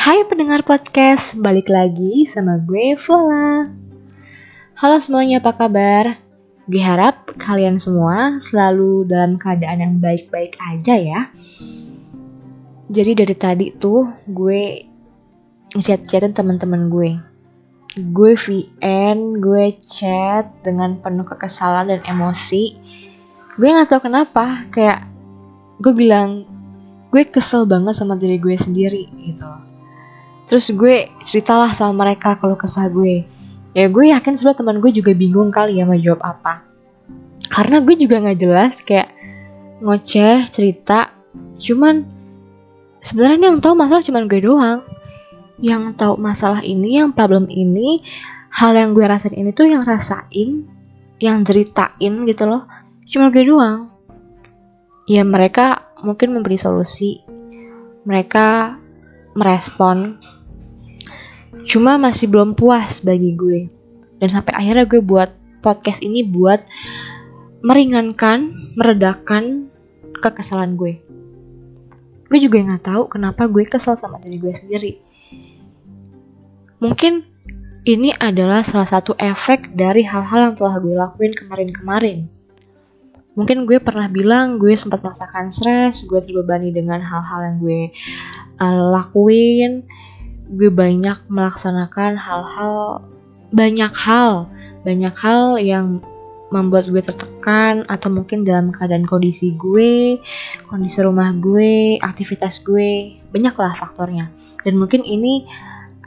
Hai pendengar podcast, balik lagi sama gue Vola. Halo semuanya, apa kabar? Gue harap kalian semua selalu dalam keadaan yang baik-baik aja ya. Jadi dari tadi tuh gue chat-chatin teman-teman gue. Gue VN, gue chat dengan penuh kekesalan dan emosi. Gue gak tahu kenapa, kayak gue bilang gue kesel banget sama diri gue sendiri gitu loh. Terus gue ceritalah sama mereka kalau kesah gue. Ya gue yakin sudah teman gue juga bingung kali ya mau jawab apa. Karena gue juga nggak jelas kayak ngoceh cerita. Cuman sebenarnya yang tahu masalah cuman gue doang. Yang tahu masalah ini, yang problem ini, hal yang gue rasain ini tuh yang rasain, yang ceritain gitu loh. Cuma gue doang. Ya mereka mungkin memberi solusi. Mereka merespon. Cuma masih belum puas bagi gue. Dan sampai akhirnya gue buat podcast ini buat meringankan, meredakan kekesalan gue. Gue juga nggak tahu kenapa gue kesel sama diri gue sendiri. Mungkin ini adalah salah satu efek dari hal-hal yang telah gue lakuin kemarin-kemarin mungkin gue pernah bilang gue sempat merasakan stres, gue terbebani dengan hal-hal yang gue uh, lakuin, gue banyak melaksanakan hal-hal, banyak hal, banyak hal yang membuat gue tertekan atau mungkin dalam keadaan kondisi gue, kondisi rumah gue, aktivitas gue, banyaklah faktornya. Dan mungkin ini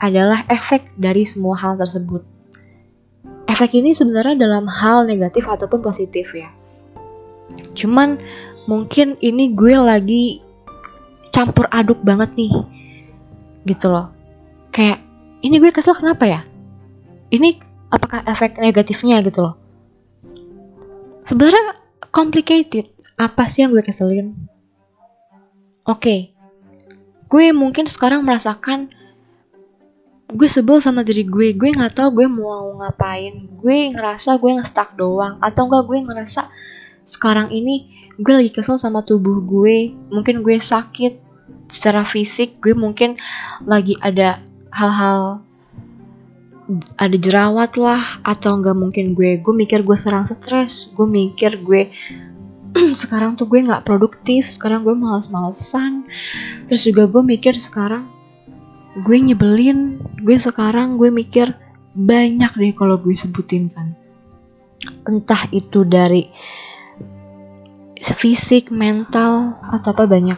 adalah efek dari semua hal tersebut. Efek ini sebenarnya dalam hal negatif ataupun positif ya Cuman mungkin ini gue lagi campur aduk banget nih. Gitu loh. Kayak ini gue kesel kenapa ya? Ini apakah efek negatifnya gitu loh? Sebenarnya complicated. Apa sih yang gue keselin? Oke. Okay. Gue mungkin sekarang merasakan gue sebel sama diri gue gue nggak tahu gue mau ngapain gue ngerasa gue ngestak doang atau enggak gue ngerasa sekarang ini gue lagi kesel sama tubuh gue mungkin gue sakit secara fisik gue mungkin lagi ada hal-hal ada jerawat lah atau enggak mungkin gue gue mikir gue serang stres gue mikir gue sekarang tuh gue nggak produktif sekarang gue males-malesan terus juga gue mikir sekarang gue nyebelin gue sekarang gue mikir banyak deh kalau gue sebutin kan entah itu dari fisik, mental, atau apa banyak.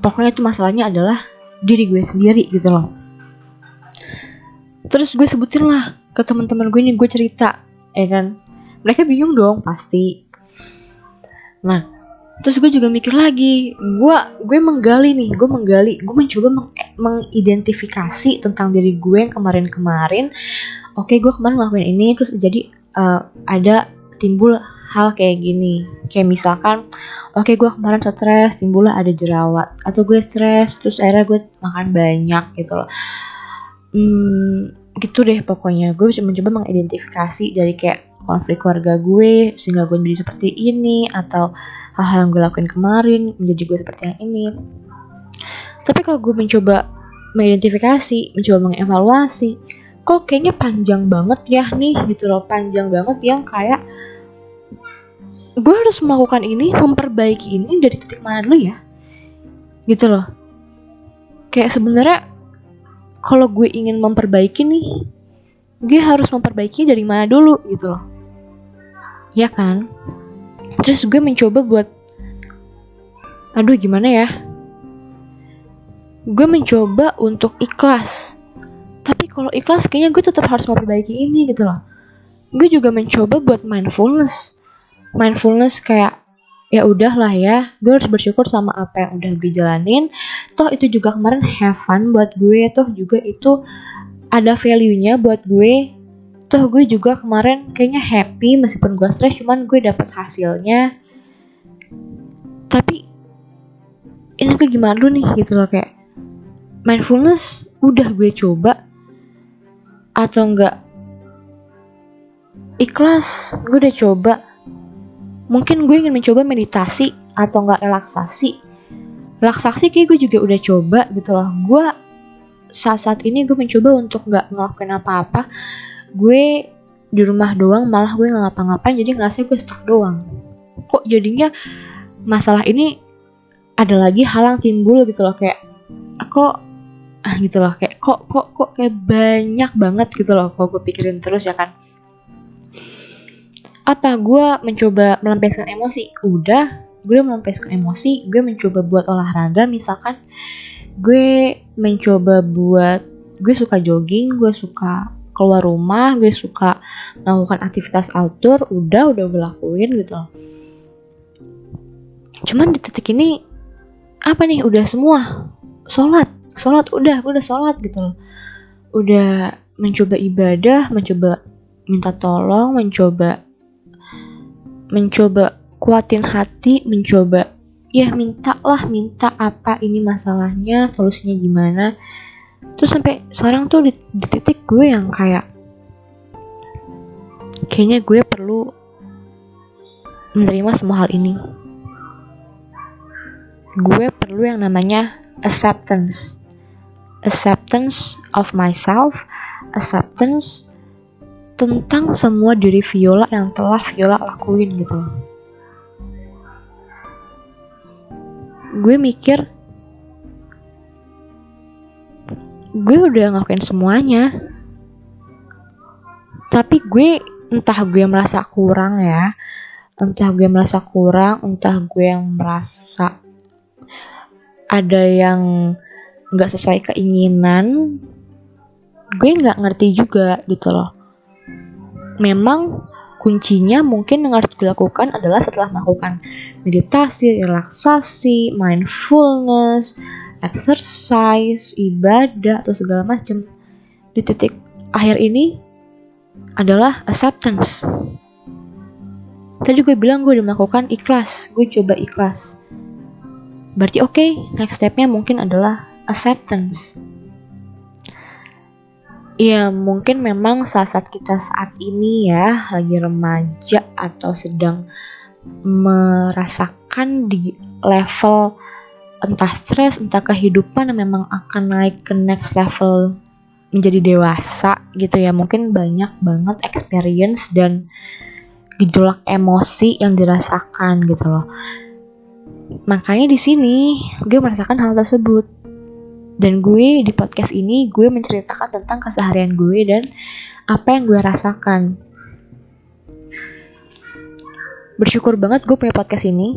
Pokoknya itu masalahnya adalah diri gue sendiri gitu loh. Terus gue sebutin lah ke teman-teman gue ini gue cerita, ya kan? Mereka bingung dong pasti. Nah, terus gue juga mikir lagi, gue gue menggali nih, gue menggali, gue mencoba meng mengidentifikasi tentang diri gue yang kemarin-kemarin. Oke, gue kemarin ngelakuin ini, terus jadi uh, ada timbul hal kayak gini kayak misalkan oke okay, gue kemarin stres timbullah ada jerawat atau gue stres terus akhirnya gue makan banyak gitu loh hmm, gitu deh pokoknya. Gue mencoba mengidentifikasi dari kayak konflik keluarga gue sehingga gue menjadi seperti ini atau hal-hal yang gue lakuin kemarin menjadi gue seperti yang ini. Tapi kalau gue mencoba mengidentifikasi mencoba mengevaluasi kok kayaknya panjang banget ya nih gitu loh. Panjang banget yang kayak gue harus melakukan ini memperbaiki ini dari titik mana dulu ya? Gitu loh. Kayak sebenarnya kalau gue ingin memperbaiki nih gue harus memperbaiki dari mana dulu gitu loh. Ya kan? Terus gue mencoba buat aduh gimana ya? Gue mencoba untuk ikhlas. Tapi kalau ikhlas kayaknya gue tetap harus memperbaiki ini gitu loh. Gue juga mencoba buat mindfulness. Mindfulness kayak ya udahlah ya gue harus bersyukur sama apa yang udah gue jalanin. Toh itu juga kemarin have fun buat gue toh juga itu ada value nya buat gue. Toh gue juga kemarin kayaknya happy meskipun gue stres cuman gue dapet hasilnya. Tapi ini gue gimana dulu nih gitu loh kayak mindfulness udah gue coba atau enggak? Ikhlas gue udah coba mungkin gue ingin mencoba meditasi atau enggak relaksasi. Relaksasi kayak gue juga udah coba gitu loh. Gue saat-saat ini gue mencoba untuk nggak ngelakuin apa-apa. Gue di rumah doang malah gue nggak ngapa-ngapain jadi ngerasa gue stuck doang. Kok jadinya masalah ini ada lagi hal yang timbul gitu loh kayak kok ah gitu loh kayak kok kok kok kayak banyak banget gitu loh kok gue pikirin terus ya kan apa? Gue mencoba melampiaskan emosi. Udah gue melampiaskan emosi. Gue mencoba buat olahraga misalkan. Gue mencoba buat gue suka jogging gue suka keluar rumah gue suka melakukan aktivitas outdoor. Udah udah gue lakuin gitu cuman di titik ini apa nih? Udah semua. Sholat. Sholat udah gue udah sholat gitu loh. Udah mencoba ibadah mencoba minta tolong mencoba mencoba kuatin hati mencoba ya minta lah minta apa ini masalahnya solusinya gimana? Terus sampai sekarang tuh di, di titik gue yang kayak kayaknya gue perlu menerima semua hal ini. Gue perlu yang namanya acceptance. Acceptance of myself acceptance tentang semua diri Viola yang telah Viola lakuin gitu. Gue mikir gue udah ngelakuin semuanya. Tapi gue entah gue merasa kurang ya, entah gue merasa kurang, entah gue yang merasa ada yang nggak sesuai keinginan, gue nggak ngerti juga gitu loh memang kuncinya mungkin yang harus dilakukan adalah setelah melakukan meditasi, relaksasi, mindfulness, exercise, ibadah atau segala macam. Di titik akhir ini adalah acceptance. Tadi gue bilang gue udah melakukan ikhlas, gue coba ikhlas. Berarti oke, okay, next stepnya mungkin adalah acceptance. Ya mungkin memang saat-saat kita saat ini ya lagi remaja atau sedang merasakan di level entah stres, entah kehidupan yang memang akan naik ke next level menjadi dewasa gitu ya. Mungkin banyak banget experience dan gejolak emosi yang dirasakan gitu loh. Makanya di sini gue merasakan hal tersebut dan gue di podcast ini gue menceritakan tentang keseharian gue dan apa yang gue rasakan. Bersyukur banget gue punya podcast ini.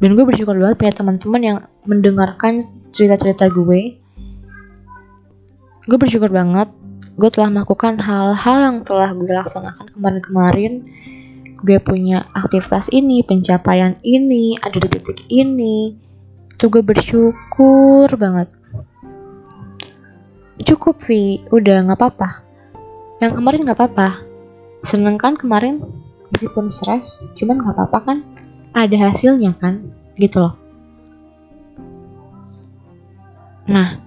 Dan gue bersyukur banget punya teman-teman yang mendengarkan cerita-cerita gue. Gue bersyukur banget gue telah melakukan hal-hal yang telah gue laksanakan kemarin-kemarin. Gue punya aktivitas ini, pencapaian ini, ada di titik ini. Tuh gue bersyukur banget cukup Vi. Udah nggak apa-apa. Yang kemarin nggak apa-apa. Seneng kan kemarin? Meskipun stres cuman nggak apa-apa kan? Ada hasilnya kan? Gitu loh. Nah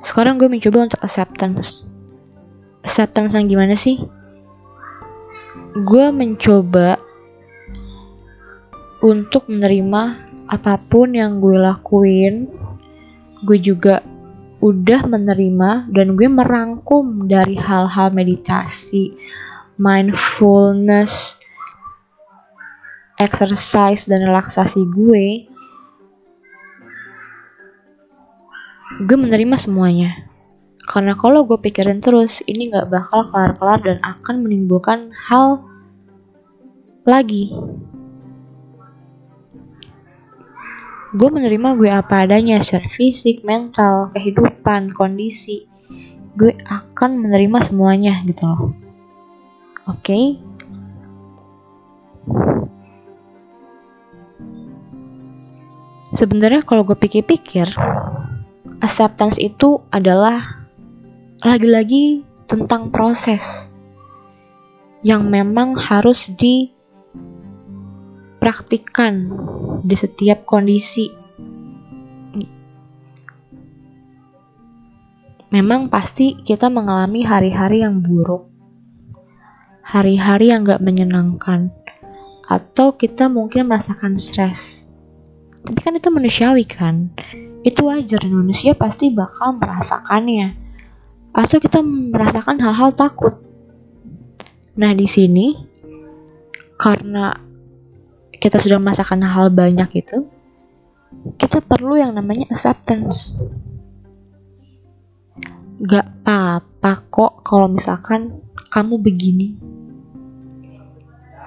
sekarang gue mencoba untuk acceptance. Acceptance yang gimana sih? Gue mencoba untuk menerima apa pun yang gue lakuin. Gue juga udah menerima dan gue merangkum dari hal-hal meditasi, mindfulness, exercise dan relaksasi gue, gue menerima semuanya. Karena kalau gue pikirin terus, ini gak bakal kelar-kelar dan akan menimbulkan hal lagi gue menerima gue apa adanya secara fisik, mental, kehidupan, kondisi. Gue akan menerima semuanya gitu loh. Oke. Okay? Sebenarnya kalau gue pikir-pikir, acceptance itu adalah lagi-lagi tentang proses yang memang harus di praktikkan di setiap kondisi. Memang pasti kita mengalami hari-hari yang buruk, hari-hari yang gak menyenangkan, atau kita mungkin merasakan stres. Tapi kan itu manusiawi kan? itu wajar manusia pasti bakal merasakannya atau kita merasakan hal-hal takut nah di sini karena kita sudah merasakan hal banyak itu kita perlu yang namanya acceptance gak apa-apa kok kalau misalkan kamu begini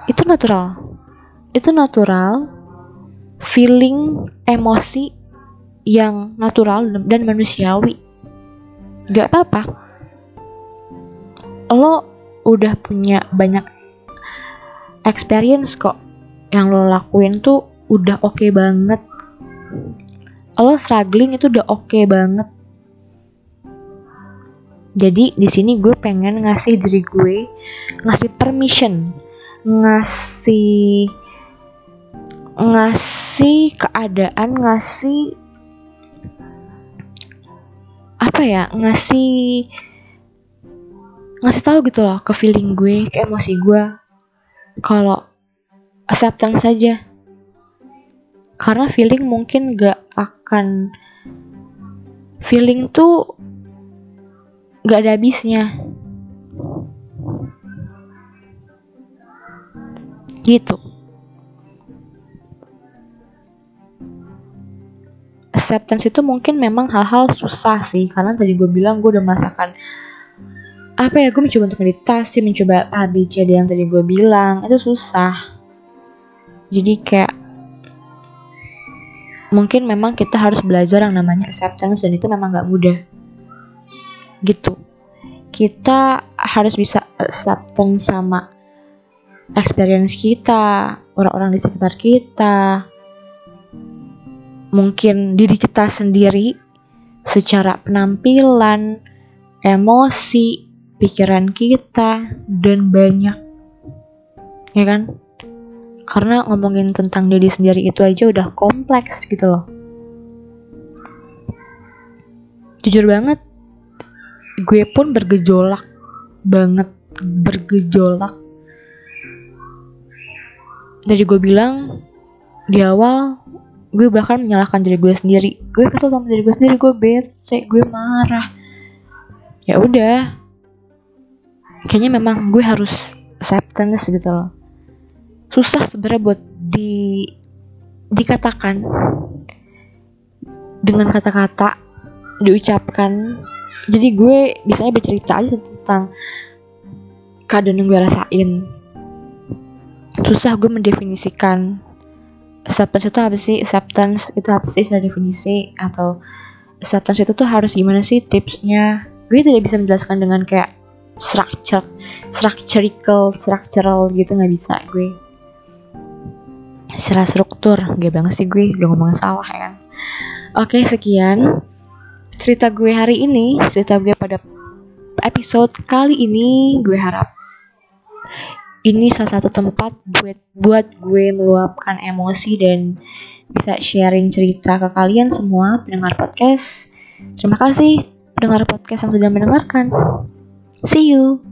itu natural itu natural feeling emosi yang natural dan manusiawi. Gak apa-apa. Lo udah punya banyak experience kok. Yang lo lakuin tuh udah oke okay banget. Lo struggling itu udah oke okay banget. Jadi di sini gue pengen ngasih diri gue ngasih permission, ngasih ngasih keadaan, ngasih apa ya ngasih ngasih tahu gitu loh ke feeling gue ke emosi gue kalau acceptance saja. Karena feeling mungkin gak akan feeling tuh gak ada habisnya. Gitu. Acceptance itu mungkin memang hal-hal susah sih karena tadi gue bilang gue udah merasakan apa ya gue mencoba untuk meditasi mencoba ABCD yang tadi gue bilang itu susah jadi kayak mungkin memang kita harus belajar yang namanya acceptance dan itu memang gak mudah gitu kita harus bisa acceptance sama experience kita orang-orang di sekitar kita mungkin diri kita sendiri secara penampilan, emosi, pikiran kita, dan banyak. Ya kan? Karena ngomongin tentang diri sendiri itu aja udah kompleks gitu loh. Jujur banget, gue pun bergejolak banget, bergejolak. Dari gue bilang di awal gue bahkan menyalahkan diri gue sendiri gue kesel sama diri gue sendiri gue bete gue marah ya udah kayaknya memang gue harus acceptance gitu loh susah sebenarnya buat di dikatakan. Dengan kata-kata diucapkan. Jadi gue biasanya bercerita aja tentang keadaan yang gue rasain. Susah gue mendefinisikan acceptance itu apa sih? Acceptance itu apa sih? Secara definisi atau acceptance itu tuh harus gimana sih tipsnya? Gue tidak bisa menjelaskan dengan kayak structure structural structural gitu nggak bisa gue secara struktur gak banget sih gue udah ngomong salah ya kan oke sekian cerita gue hari ini cerita gue pada episode kali ini gue harap ini salah satu tempat buat buat gue meluapkan emosi dan bisa sharing cerita ke kalian semua pendengar podcast. Terima kasih pendengar podcast yang sudah mendengarkan. See you.